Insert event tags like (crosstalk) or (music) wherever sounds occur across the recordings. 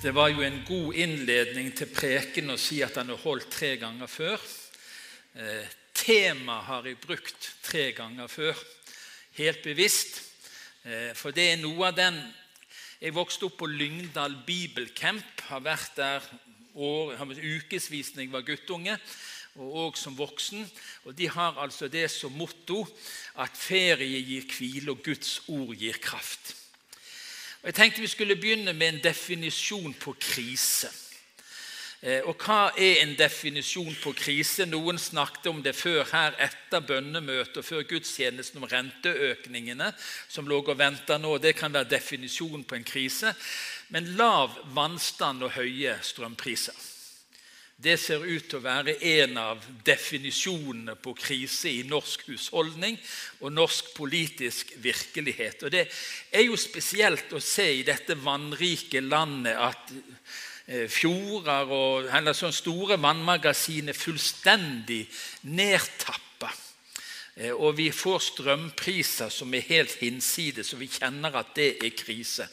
Det var jo en god innledning til preken å si at han er holdt tre ganger før. Eh, tema har jeg brukt tre ganger før, helt bevisst. Eh, for det er noe av den Jeg vokste opp på Lyngdal Bibelcamp. Har vært der år, ukevis når jeg var guttunge, og òg som voksen. Og De har altså det som motto at ferie gir hvile, og Guds ord gir kraft. Jeg tenkte vi skulle begynne med en definisjon på krise. Eh, og hva er en definisjon på krise? Noen snakket om det før her etter bønnemøtet og før gudstjenesten om renteøkningene som lå og venta nå. Det kan være definisjonen på en krise. Men lav vannstand og høye strømpriser. Det ser ut til å være en av definisjonene på krise i norsk husholdning og norsk politisk virkelighet. Og Det er jo spesielt å se i dette vannrike landet at eh, fjorder og eller sånne store vannmagasiner fullstendig nedtappa. Eh, og vi får strømpriser som er helt hinsides, og vi kjenner at det er krise.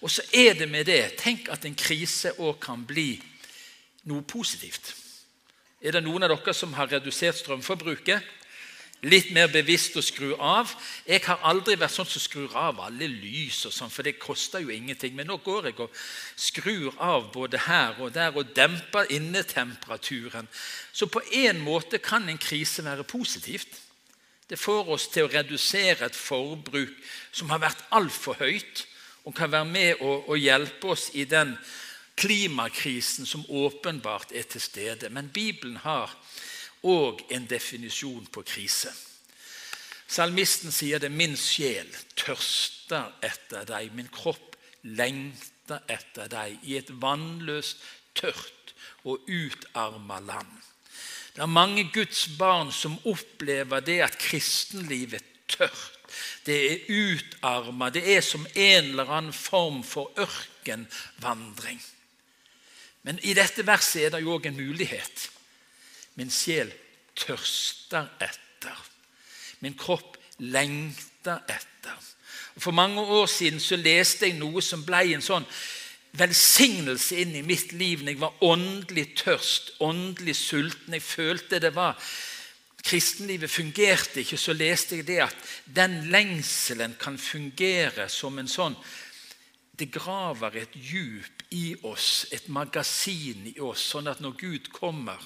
Og så er det med det Tenk at en krise òg kan bli noe positivt. Er det noen av dere som har redusert strømforbruket? Litt mer bevisst å skru av. Jeg har aldri vært sånn som skrur av alle lys, og sånn, for det koster jo ingenting. Men nå går jeg og skrur av både her og der og demper innetemperaturen. Så på en måte kan en krise være positivt. Det får oss til å redusere et forbruk som har vært altfor høyt, og kan være med å hjelpe oss i den klimakrisen som åpenbart er til stede. Men Bibelen har òg en definisjon på krise. Salmisten sier det 'min sjel tørster etter deg', 'min kropp lengter etter deg' i et vannløst, tørt og utarma land. Det er mange Guds barn som opplever det at kristenlivet er tørt. Det er utarma. Det er som en eller annen form for ørkenvandring. Men i dette verset er det jo òg en mulighet. Min sjel tørster etter. Min kropp lengter etter. For mange år siden så leste jeg noe som ble en sånn velsignelse inn i mitt liv når jeg var åndelig tørst, åndelig sulten. Jeg følte det var Kristenlivet fungerte ikke. Så leste jeg det at den lengselen kan fungere som en sånn det graver et djup i oss, et magasin i oss, sånn at når Gud kommer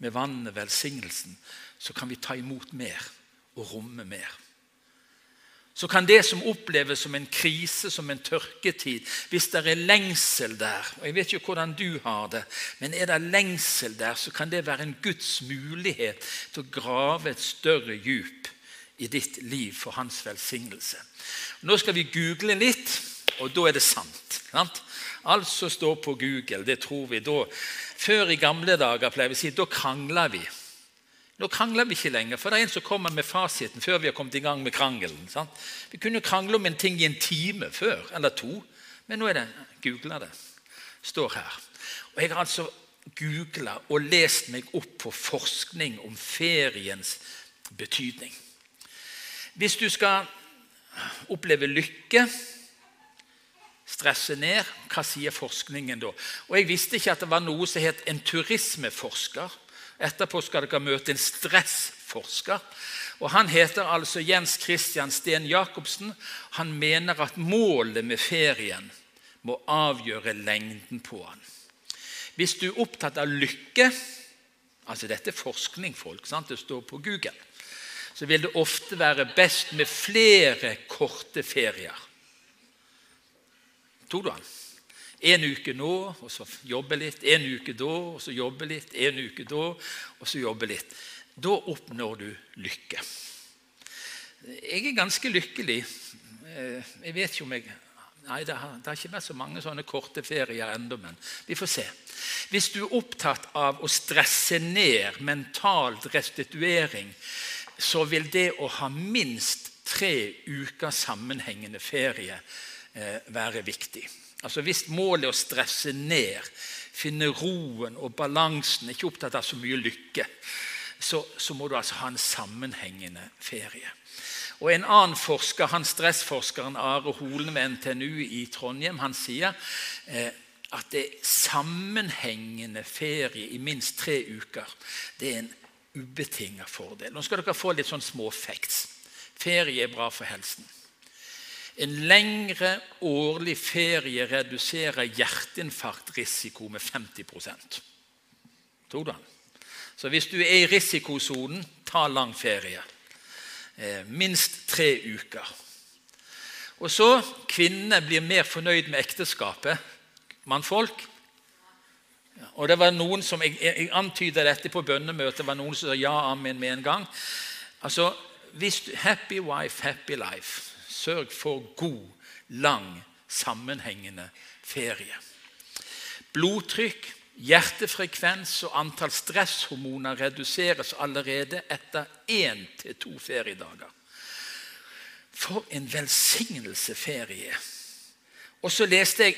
med vannet, velsignelsen, så kan vi ta imot mer og romme mer. Så kan det som oppleves som en krise, som en tørketid Hvis det er lengsel der og Jeg vet ikke hvordan du har det, men er det lengsel der, så kan det være en Guds mulighet til å grave et større djup i ditt liv for hans velsignelse. Nå skal vi google litt og da er det sant. sant? Alt som står på Google, det tror vi da. Før i gamle dager pleier vi å si da krangler vi. Nå krangler vi ikke lenger, for det er en som kommer med fasiten før vi har kommet i gang med krangelen. Sant? Vi kunne krangle om en ting i en time før, eller to, men nå er det googla det. Står her. Og Jeg har altså googla og lest meg opp på forskning om feriens betydning. Hvis du skal oppleve lykke stresse ned. Hva sier forskningen da? Og Jeg visste ikke at det var noe som het en turismeforsker. Etterpå skal dere møte en stressforsker. Og Han heter altså Jens Christian Sten Jacobsen. Han mener at målet med ferien må avgjøre lengden på den. Hvis du er opptatt av lykke altså Dette er forskning, folk. Sant? Det står på Google. Så vil det ofte være best med flere korte ferier. Tok du den? En uke nå, og så jobbe litt. En uke da, og så jobbe litt. En uke da, og så jobbe litt. Da oppnår du lykke. Jeg er ganske lykkelig. Eh, jeg vet ikke om jeg Nei, det har, det har ikke vært så mange sånne korte ferier ennå, men vi får se. Hvis du er opptatt av å stresse ned mentalt restituering, så vil det å ha minst tre uker sammenhengende ferie være viktig. Altså Hvis målet er å stresse ned, finne roen og balansen, ikke opptatt av så mye lykke, så, så må du altså ha en sammenhengende ferie. Og En annen forsker, han stressforskeren Are Holen ved NTNU i Trondheim han sier eh, at det er sammenhengende ferie i minst tre uker, det er en ubetinget fordel. Nå skal dere få litt sånn små facts. Ferie er bra for helsen. En lengre årlig ferie reduserer hjerteinfarktrisiko med 50 Tok du den? Så hvis du er i risikosonen, ta lang ferie. Eh, minst tre uker. Og så kvinnene blir mer fornøyd med ekteskapet. Mannfolk. Og det var noen som, Jeg, jeg antyda dette på bønnemøtet. Det var noen som sa ja, amen med en gang. Altså, hvis du, Happy wife, happy life. Sørg for god, lang, sammenhengende ferie. Blodtrykk, hjertefrekvens og antall stresshormoner reduseres allerede etter én til to feriedager. For en velsignelse ferie Og så leste jeg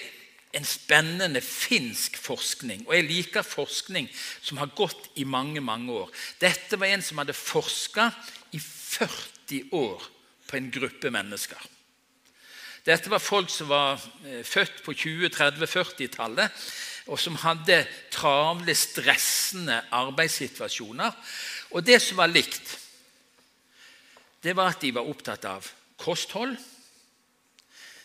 en spennende finsk forskning. Og jeg liker forskning som har gått i mange mange år. Dette var en som hadde forska i 40 år på en gruppe mennesker. Dette var folk som var eh, født på 20-, 30-, 40-tallet, og som hadde travle, stressende arbeidssituasjoner. Og det som var likt, det var at de var opptatt av kosthold.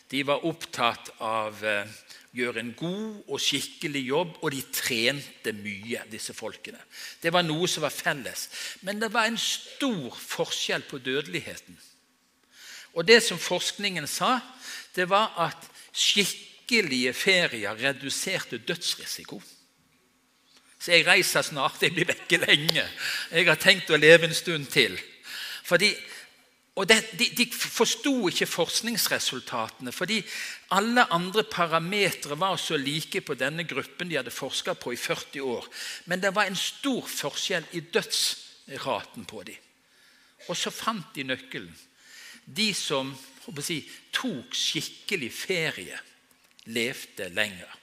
De var opptatt av å eh, gjøre en god og skikkelig jobb, og de trente mye, disse folkene. Det var noe som var felles. Men det var en stor forskjell på dødeligheten. Og det som forskningen sa, det var at skikkelige ferier reduserte dødsrisiko. Så jeg reiser snart. Jeg blir vekke lenge. Jeg har tenkt å leve en stund til. Fordi, og det, De, de forsto ikke forskningsresultatene, fordi alle andre parametere var så like på denne gruppen de hadde forska på i 40 år. Men det var en stor forskjell i dødsraten på dem. Og så fant de nøkkelen. De som si, tok skikkelig ferie, levde lenger.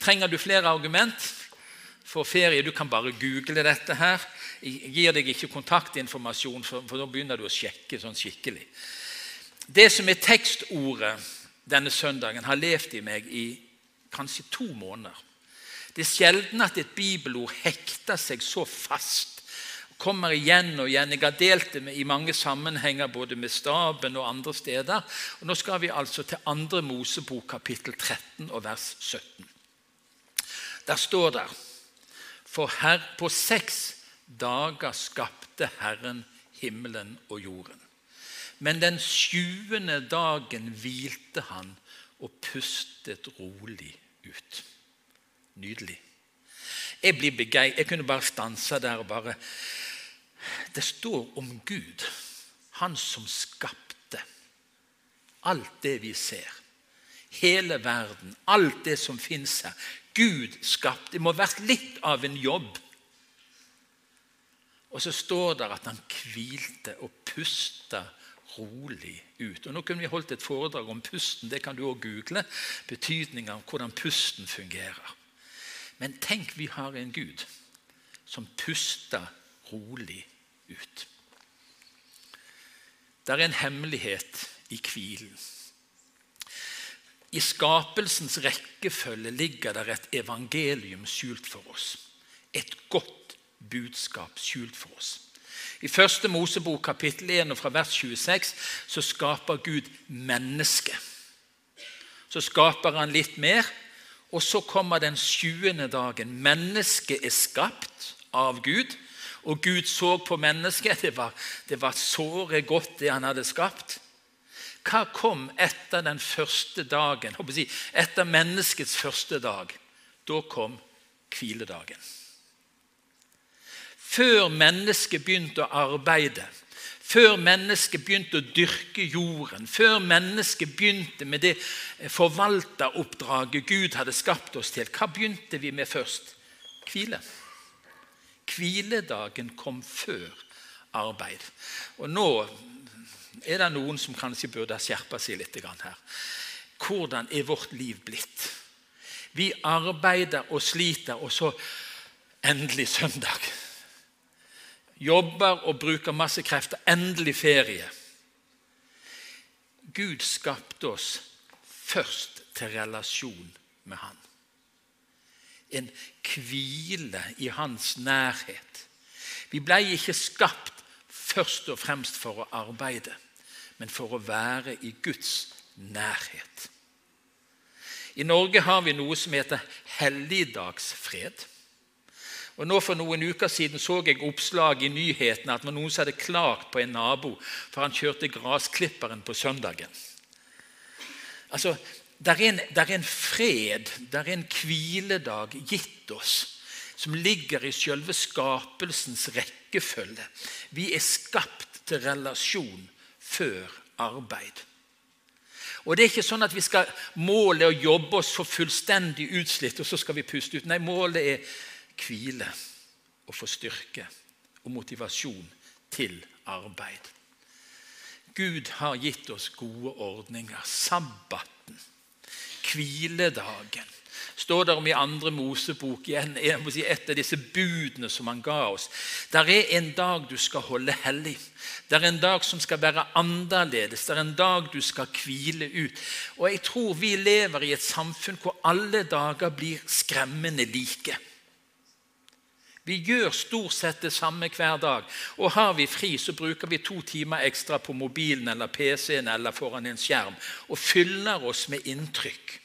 Trenger du flere argument for ferie? Du kan bare google dette. her. Jeg gir deg ikke kontaktinformasjon, for, for da begynner du å sjekke sånn skikkelig. Det som er tekstordet denne søndagen, har levd i meg i kanskje to måneder. Det er sjelden at et bibelord hekter seg så fast kommer igjen og igjen. Jeg har delt det i mange sammenhenger, både med staben og andre steder. Og Nå skal vi altså til 2. Mosebok, kapittel 13 og vers 17. Der står det For her på seks dager skapte Herren himmelen og jorden. Men den sjuende dagen hvilte han og pustet rolig ut. Nydelig. Jeg blir begeistret. Jeg kunne bare stansa der og bare det står om Gud, han som skapte alt det vi ser. Hele verden, alt det som fins her. Gud skapte. Det må ha vært litt av en jobb. Og så står det at han hvilte og pusta rolig ut. Og Nå kunne vi holdt et foredrag om pusten. Det kan du òg google. Betydningen av hvordan pusten fungerer. Men tenk, vi har en Gud som puster rolig ut. Det er en hemmelighet i hvilen. I skapelsens rekkefølge ligger det et evangelium skjult for oss. Et godt budskap skjult for oss. I første Mosebok kapittel 1 og fra vers 26 så skaper Gud mennesket. Så skaper han litt mer, og så kommer den sjuende dagen. Mennesket er skapt av Gud. Og Gud så på mennesket. Det var, det var såre godt, det han hadde skapt. Hva kom etter den første dagen? Etter menneskets første dag. Da kom hviledagen. Før mennesket begynte å arbeide, før mennesket begynte å dyrke jorden, før mennesket begynte med det forvalteroppdraget Gud hadde skapt oss til, hva begynte vi med først? Hvile. Hviledagen kom før arbeid. Og nå er det noen som kanskje burde skjerpe seg litt her. Hvordan er vårt liv blitt? Vi arbeider og sliter, og så endelig søndag. Jobber og bruker masse krefter. Endelig ferie. Gud skapte oss først til relasjon med Han. En hvile i hans nærhet. Vi ble ikke skapt først og fremst for å arbeide, men for å være i Guds nærhet. I Norge har vi noe som heter helligdagsfred. Og nå For noen uker siden så jeg oppslag i nyhetene at noen hadde klagt på en nabo for han kjørte grasklipperen på søndagen. Altså, der er, en, der er en fred, der er en hviledag gitt oss, som ligger i selve skapelsens rekkefølge. Vi er skapt til relasjon før arbeid. Og det er ikke sånn at vi skal måle og jobbe oss for fullstendig utslitt, og så skal vi puste ut. Nei, målet er hvile og få styrke og motivasjon til arbeid. Gud har gitt oss gode ordninger. Sabbaten, hviledagen, står det om i andre Mosebok, igjen, si et av disse budene som han ga oss. Der er en dag du skal holde hellig. Det er en dag som skal være annerledes. Det er en dag du skal hvile ut. Og jeg tror vi lever i et samfunn hvor alle dager blir skremmende like. Vi gjør stort sett det samme hver dag. Og har vi fri, så bruker vi to timer ekstra på mobilen eller PC-en eller foran en skjerm og fyller oss med inntrykk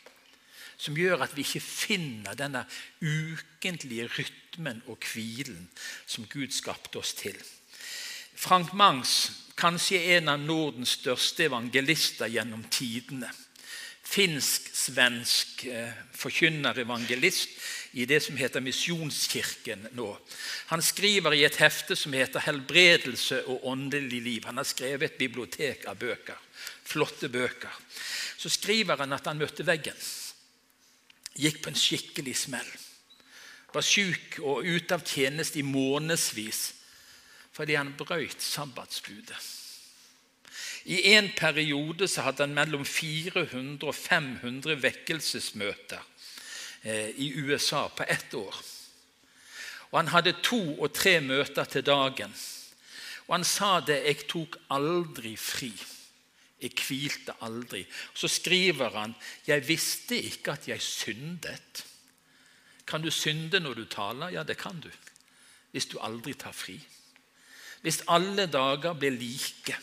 som gjør at vi ikke finner denne ukentlige rytmen og hvilen som Gud skapte oss til. Frank Mangs, kanskje en av Nordens største evangelister gjennom tidene. Finsk-svensk forkynnerevangelist forkynner-evangelist i det som heter Misjonskirken nå. Han skriver i et hefte som heter 'Helbredelse og åndelig liv'. Han har skrevet et bibliotek av bøker. Flotte bøker. Så skriver han at han møtte veggen gikk på en skikkelig smell. Var syk og ute av tjeneste i månedsvis fordi han brøyt sabbatsbudet. I en periode så hadde han mellom 400 og 500 vekkelsesmøter eh, i USA på ett år. Og Han hadde to og tre møter til dagen. Og Han sa det 'Jeg tok aldri fri'. Jeg hvilte aldri. Så skriver han 'Jeg visste ikke at jeg syndet'. Kan du synde når du taler? Ja, det kan du. Hvis du aldri tar fri. Hvis alle dager blir like.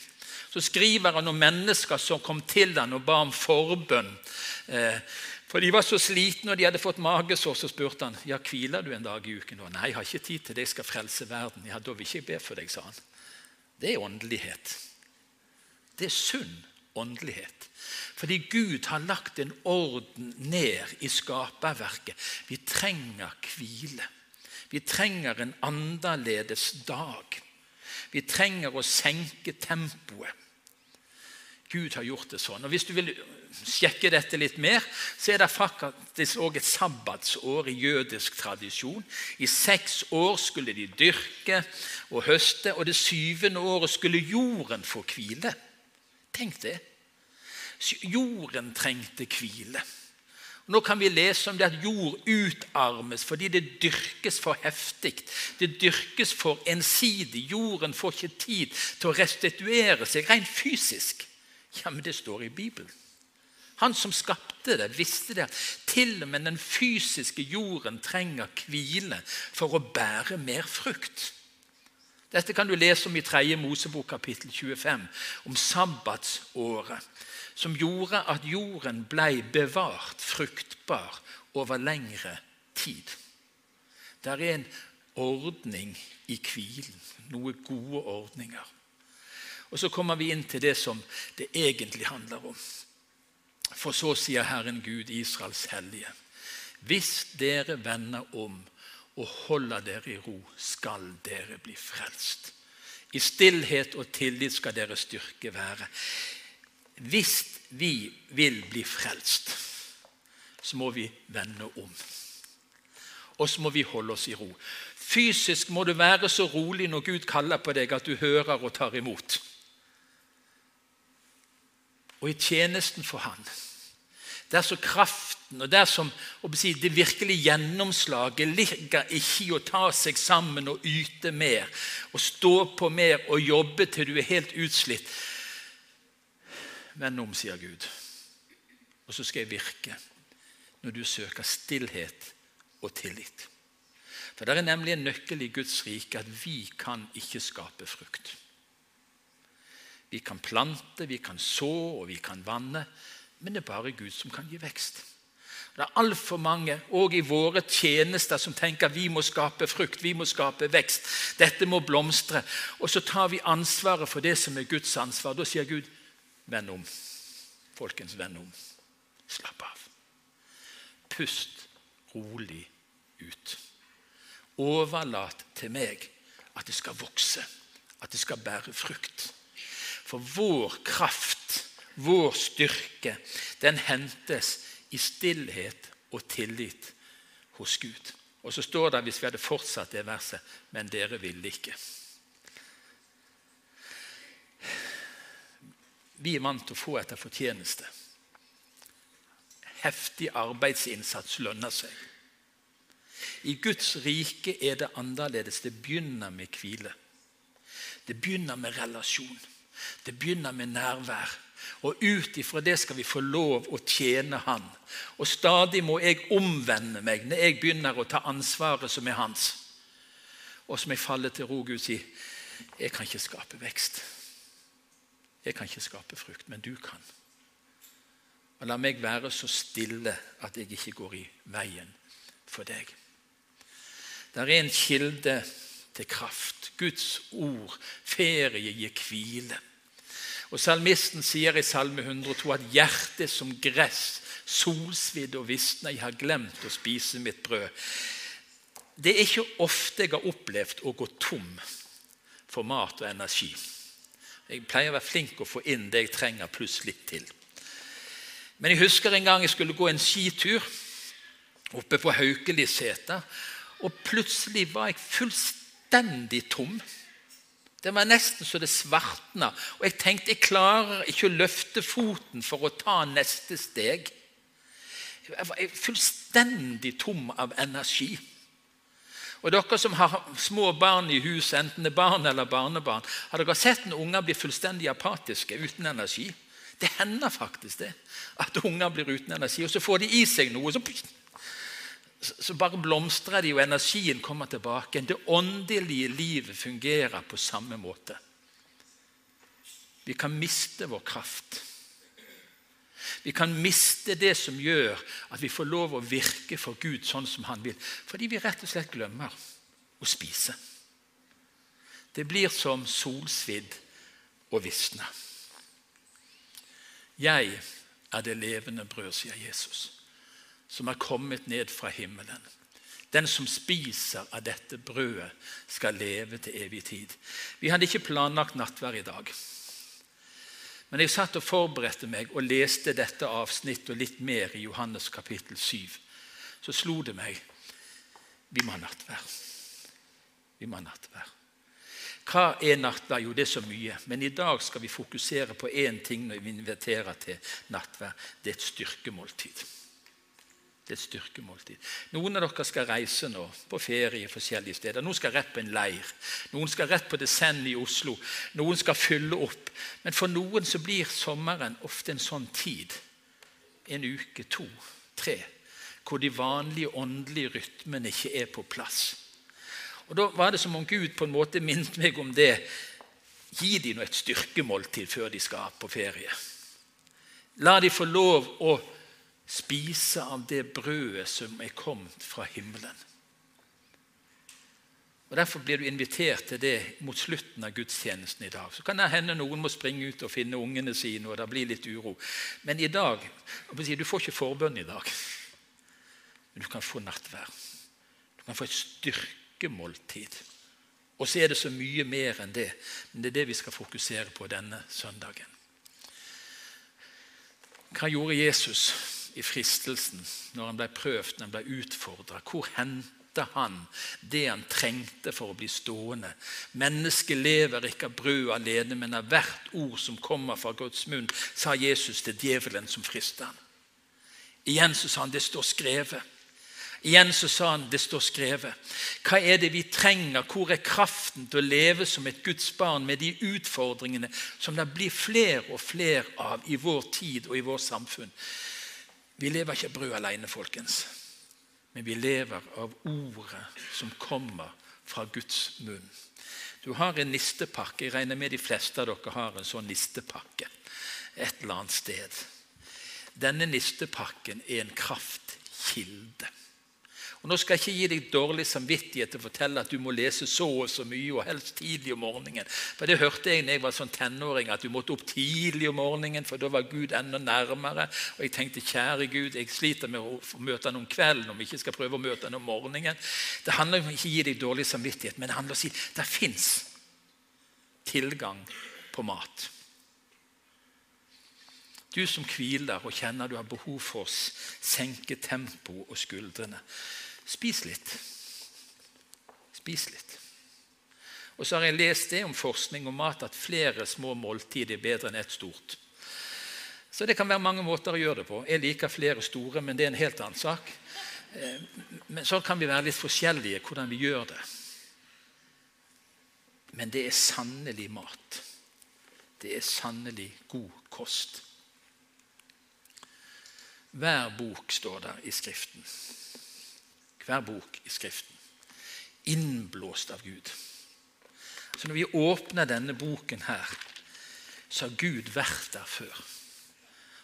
Så skriver han om mennesker som kom til ham og ba om forbønn. Eh, for De var så slitne og de hadde fått magesår. Så spurte han ja, hviler du en dag i uken. Nei, jeg har ikke tid til det, jeg skal frelse verden. Ja, Da vil ikke jeg be for deg, sa han. Det er åndelighet. Det er sunn åndelighet. Fordi Gud har lagt en orden ned i skaperverket. Vi trenger hvile. Vi trenger en annerledes dag. Vi trenger å senke tempoet. Gud har gjort det sånn. Og Hvis du vil sjekke dette litt mer, så er det faktisk òg et sabbatsår i jødisk tradisjon. I seks år skulle de dyrke og høste, og det syvende året skulle jorden få hvile. Tenk det. Jorden trengte hvile. Nå kan vi lese om det at jord utarmes fordi det dyrkes for heftig. Det dyrkes for ensidig. Jorden får ikke tid til å restituere seg rent fysisk. Ja, men det står i Bibelen. Han som skapte det, visste det. Til og med den fysiske jorden trenger hvile for å bære mer frukt. Dette kan du lese om i 3. Mosebok kapittel 25, om sabbatsåret, som gjorde at jorden ble bevart fruktbar over lengre tid. Det er en ordning i hvilen, noen gode ordninger. Og Så kommer vi inn til det som det egentlig handler om. For så sier Herren Gud, Israels hellige, hvis dere vender om og holder dere i ro, skal dere bli frelst. I stillhet og tillit skal deres styrke være. Hvis vi vil bli frelst, så må vi vende om. Og så må vi holde oss i ro. Fysisk må du være så rolig når Gud kaller på deg, at du hører og tar imot. Og i tjenesten for Han der som kraften og der det virkelige gjennomslaget ligger ikke i å ta seg sammen og yte mer og stå på mer og jobbe til du er helt utslitt. Vend om, sier Gud, og så skal jeg virke når du søker stillhet og tillit. For Det er nemlig en nøkkel i Guds rike at vi kan ikke skape frukt. Vi kan plante, vi kan så og vi kan vanne, men det er bare Gud som kan gi vekst. Det er altfor mange, òg i våre tjenester, som tenker vi må skape frukt, vi må skape vekst. Dette må blomstre. Og så tar vi ansvaret for det som er Guds ansvar. Da sier Gud, vend om. Folkens, vend om. Slapp av. Pust rolig ut. Overlat til meg at det skal vokse, at det skal bære frukt. For vår kraft, vår styrke, den hentes i stillhet og tillit hos Gud. Og så står det, hvis vi hadde fortsatt det verset, men dere ville ikke. Vi er vant til å få etter fortjeneste. Heftig arbeidsinnsats lønner seg. I Guds rike er det annerledes. Det begynner med hvile. Det begynner med relasjon. Det begynner med nærvær. Og ut ifra det skal vi få lov å tjene Han. Og stadig må jeg omvende meg når jeg begynner å ta ansvaret som er hans. Og som jeg faller til ro Gud sier jeg kan ikke skape vekst. Jeg kan ikke skape frukt, men du kan. Og La meg være så stille at jeg ikke går i veien for deg. Det er en kilde til kraft. Guds ord. Ferie gir hvile. Og Salmisten sier i Salme 102 at hjertet som gress, solsvidd og visna, jeg har glemt å spise mitt brød. Det er ikke ofte jeg har opplevd å gå tom for mat og energi. Jeg pleier å være flink å få inn det jeg trenger, pluss litt til. Men jeg husker en gang jeg skulle gå en skitur oppe på Haukeliseter. Og plutselig var jeg fullstendig tom. Det var nesten så det svartna. Og jeg tenkte jeg klarer ikke å løfte foten for å ta neste steg. Jeg var fullstendig tom av energi. Og dere som har små barn i huset, enten det er barn eller barnebarn, har dere sett når unger blir fullstendig apatiske uten energi? Det hender faktisk det, at unger blir uten energi. Og så får de i seg noe, så, så bare blomstrer de, og energien kommer tilbake. Det åndelige livet fungerer på samme måte. Vi kan miste vår kraft. Vi kan miste det som gjør at vi får lov å virke for Gud sånn som han vil. Fordi vi rett og slett glemmer å spise. Det blir som solsvidd og visne. Jeg er det levende brød, sier Jesus, som er kommet ned fra himmelen. Den som spiser av dette brødet, skal leve til evig tid. Vi hadde ikke planlagt nattvær i dag. Men jeg satt og forberedte meg og leste dette avsnittet og litt mer i Johannes kapittel 7. Så slo det meg vi må ha nattvær. Vi må ha nattvær. Hva er nattvær? Jo, det er så mye. Men i dag skal vi fokusere på én ting når vi inviterer til nattvær. Det er et styrkemåltid. Det er et styrkemåltid. Noen av dere skal reise nå på ferie forskjellige steder. Noen skal rett på en leir. Noen skal rett på Descend i Oslo. Noen skal fylle opp. Men for noen så blir sommeren ofte en sånn tid. En uke, to, tre. Hvor de vanlige åndelige rytmene ikke er på plass. Og Da var det som om Gud på en måte minnet meg om det. Gi dem et styrkemåltid før de skal på ferie. La dem få lov å spise av det brødet som er kommet fra himmelen. Og Derfor blir du invitert til det mot slutten av gudstjenesten i dag. Så kan det hende noen må springe ut og finne ungene sine, og det blir litt uro. Men i dag Du får ikke forbønn i dag, men du kan få nattvær. Du kan få et styrkemåltid. Og så er det så mye mer enn det. Men det er det vi skal fokusere på denne søndagen. Hva gjorde Jesus? I fristelsen, når han ble prøvd, når han ble utfordra. Hvor henta han det han trengte for å bli stående? Mennesket lever ikke av brød alene, men av hvert ord som kommer fra Guds munn, sa Jesus til djevelen som frista han. Igjen så sa han det står skrevet. Igjen så sa han det står skrevet. Hva er det vi trenger? Hvor er kraften til å leve som et Guds barn med de utfordringene som det blir flere og flere av i vår tid og i vårt samfunn? Vi lever ikke av brød alene, folkens. men vi lever av ordet som kommer fra Guds munn. Du har en nistepakke. Jeg regner med de fleste av dere har en sånn nistepakke et eller annet sted. Denne nistepakken er en kraftkilde. Og Nå skal jeg ikke gi deg dårlig samvittighet til å fortelle at du må lese så og så mye, og helst tidlig om morgenen. For Det hørte jeg da jeg var sånn tenåring, at du måtte opp tidlig om morgenen, for da var Gud enda nærmere. Og jeg tenkte, kjære Gud, jeg sliter med å møte ham om kvelden om vi ikke skal prøve å møte ham om morgenen. Det handler om ikke å gi deg dårlig samvittighet, men det handler om å si det fins tilgang på mat. Du som hviler og kjenner du har behov for å senke tempoet og skuldrene. Spis litt. Spis litt. Og så har jeg lest det om forskning om mat at flere små måltider er bedre enn ett stort. Så det kan være mange måter å gjøre det på. Jeg liker flere store, men det er en helt annen sak. Eh, men så kan vi være litt forskjellige hvordan vi gjør det. Men det er sannelig mat. Det er sannelig god kost. Hver bok står der i Skriften hver bok i Skriften. Innblåst av Gud. Så når vi åpner denne boken her, så har Gud vært der før.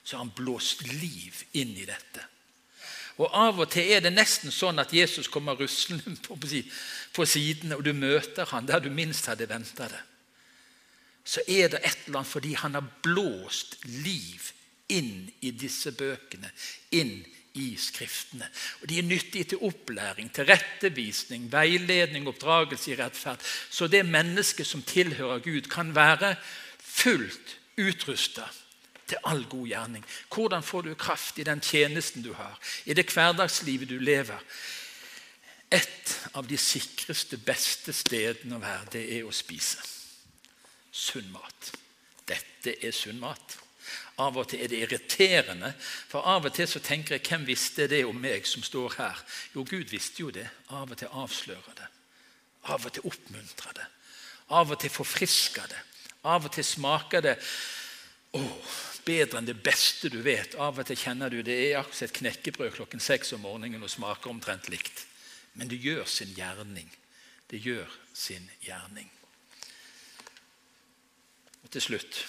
Så har han blåst liv inn i dette. Og Av og til er det nesten sånn at Jesus kommer ruslende (laughs) på, på sidene, og du møter han der du minst hadde venta det. Så er det et eller annet fordi han har blåst liv inn i disse bøkene, inn i Skriftene. Og De er nyttige til opplæring, til rettevisning, veiledning, oppdragelse i rettferd. Så det mennesket som tilhører Gud, kan være fullt utrusta til all god gjerning. Hvordan får du kraft i den tjenesten du har, i det hverdagslivet du lever? Et av de sikreste, beste stedene å være, det er å spise. Sunn mat. Dette er sunn mat. Av og til er det irriterende, for av og til så tenker jeg hvem visste det om meg som står her? Jo, Gud visste jo det. Av og til avslører det. Av og til oppmuntrer det. Av og til forfrisker det. Av og til smaker det å, bedre enn det beste du vet. Av og til kjenner du det er akkurat et knekkebrød klokken seks om morgenen og smaker omtrent likt. Men det gjør sin gjerning. Det gjør sin gjerning. Og til slutt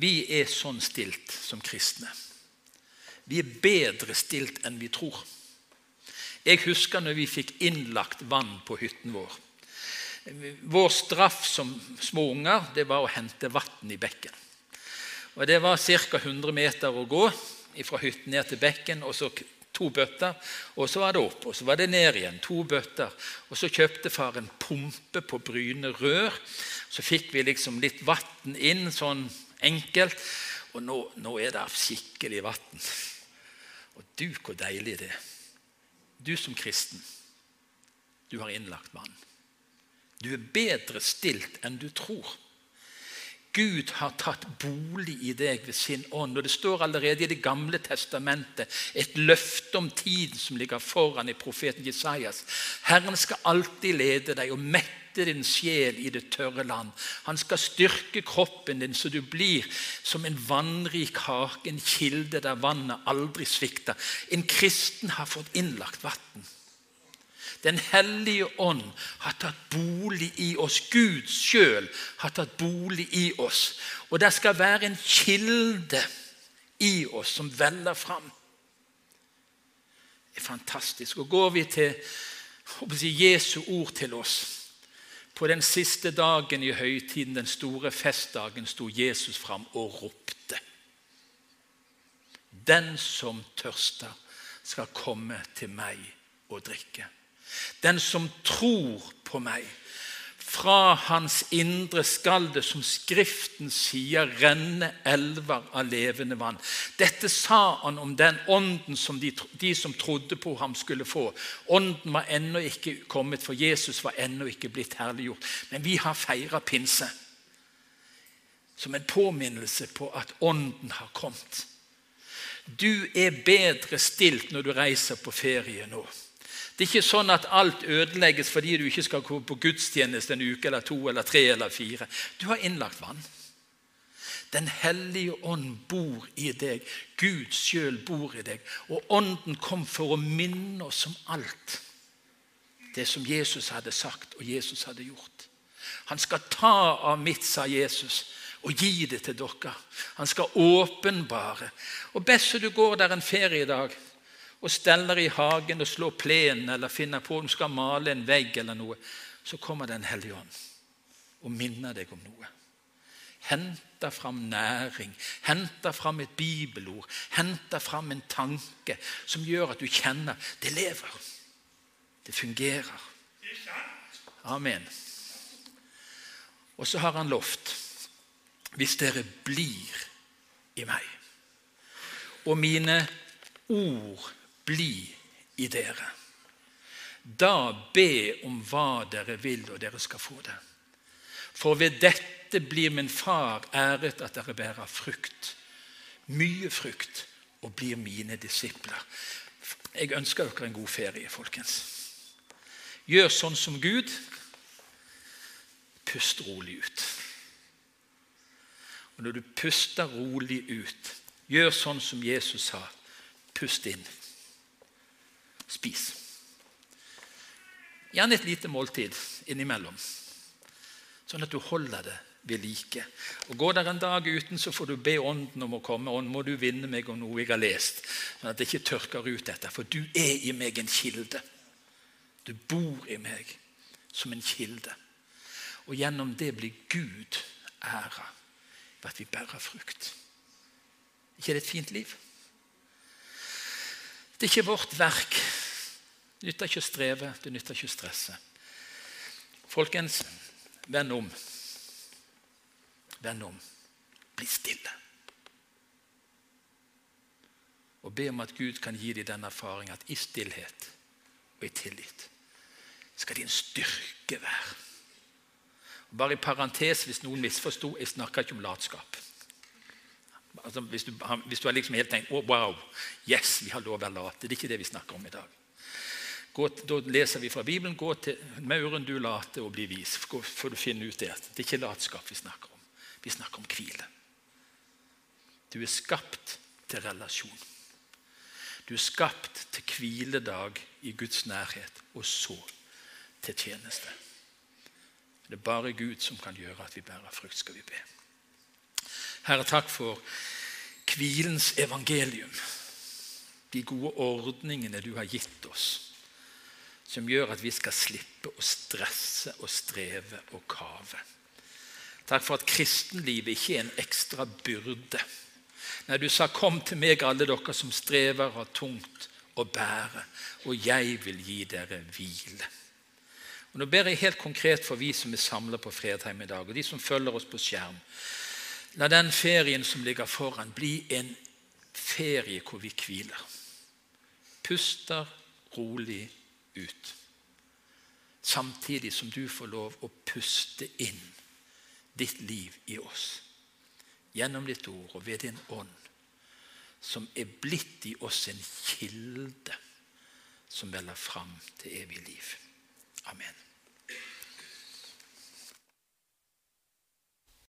vi er sånn stilt som kristne. Vi er bedre stilt enn vi tror. Jeg husker når vi fikk innlagt vann på hytten vår. Vår straff som små unger det var å hente vann i bekken. Og Det var ca. 100 meter å gå fra hytten ned til bekken. og så to bøtter, og så var det opp, og så var det ned igjen. To bøtter. Og så kjøpte far en pumpe på Bryne rør. Så fikk vi liksom litt vann inn sånn enkelt. Og nå, nå er det skikkelig vann. Og du, hvor deilig det er. Du som kristen, du har innlagt vann. Du er bedre stilt enn du tror. Gud har tatt bolig i deg ved sin ånd. Og Det står allerede i Det gamle testamentet et løfte om tiden som ligger foran i profeten Jesajas. Herren skal alltid lede deg og mette din sjel i det tørre land. Han skal styrke kroppen din så du blir som en vannrik hake, en kilde der vannet aldri svikter. En kristen har fått innlagt vann. Den hellige ånd har tatt bolig i oss. Gud sjøl har tatt bolig i oss. Og det skal være en kilde i oss som veller fram. Det er fantastisk. Og Går vi til si, Jesu ord til oss, på den siste dagen i høytiden, den store festdagen, sto Jesus fram og ropte. Den som tørster, skal komme til meg og drikke. Den som tror på meg, fra hans indre skal det, som Skriften sier, renne elver av levende vann. Dette sa han om den ånden som de, de som trodde på ham, skulle få. Ånden var ennå ikke kommet, for Jesus var ennå ikke blitt herliggjort. Men vi har feira pinse som en påminnelse på at ånden har kommet. Du er bedre stilt når du reiser på ferie nå. Det er ikke sånn at alt ødelegges fordi du ikke skal gå på gudstjeneste en uke eller to eller tre eller fire. Du har innlagt vann. Den hellige ånd bor i deg. Gud sjøl bor i deg. Og ånden kom for å minne oss om alt det som Jesus hadde sagt og Jesus hadde gjort. Han skal ta av mitt, sa Jesus, og gi det til dere. Han skal åpenbare. Og best du går der en feriedag og steller i hagen og slår plenen eller finner på om du skal male en vegg eller noe, så kommer Den hellige ånd og minner deg om noe. Henter fram næring, henter fram et bibelord, henter fram en tanke som gjør at du kjenner det lever. Det fungerer. Amen. Og så har han lovt hvis dere blir i meg, og mine ord blir i dere, da be om hva dere vil, og dere skal få det. For ved dette blir min far æret at dere bærer frukt, mye frukt, og blir mine disipler. Jeg ønsker dere en god ferie, folkens. Gjør sånn som Gud. Pust rolig ut. Og når du puster rolig ut, gjør sånn som Jesus sa. Pust inn. Spis. Gjerne et lite måltid innimellom sånn at du holder det ved like. Og Går der en dag uten, så får du be Ånden om å komme. Ånd, må du vinne meg om noe jeg har lest, sånn at det ikke tørker ut dette. For du er i meg en kilde. Du bor i meg som en kilde. Og gjennom det blir Gud æra ved at vi bærer frukt. ikke er det et fint liv? Det er ikke vårt verk. Det nytter ikke å streve, det nytter ikke å stresse. Folkens, Vend om. Vend om. Bli stille. Og be om at Gud kan gi deg den erfaring at i stillhet og i tillit skal din styrke være. Bare i parentes, hvis noen misforsto, jeg snakker ikke om latskap. Altså, hvis, du, hvis, du, har liksom helt tenkt oh, wow, yes, vi har lov å late. Det er ikke det vi snakker om i dag. Gå, da leser vi fra Bibelen gå til mauren du late og bli vis. For du finner ut det. Det er ikke latskap vi snakker om. Vi snakker om hvile. Du er skapt til relasjon. Du er skapt til hviledag i Guds nærhet, og så til tjeneste. Det er bare Gud som kan gjøre at vi bærer frukt, skal vi be. Herre, takk for hvilens evangelium. De gode ordningene du har gitt oss som gjør at vi skal slippe å stresse og streve og kave. Takk for at kristenlivet ikke er en ekstra byrde. Nei, du sa 'Kom til meg, alle dere som strever og har tungt å bære, og jeg vil gi dere hvile'. Og Nå ber jeg helt konkret for vi som er samla på Fredheim i dag, og de som følger oss på skjerm. La den ferien som ligger foran, bli en ferie hvor vi hviler. Puster rolig ut. Samtidig som du får lov å puste inn ditt liv i oss. Gjennom ditt ord og ved din ånd, som er blitt i oss en kilde som veller fram til evig liv. Amen.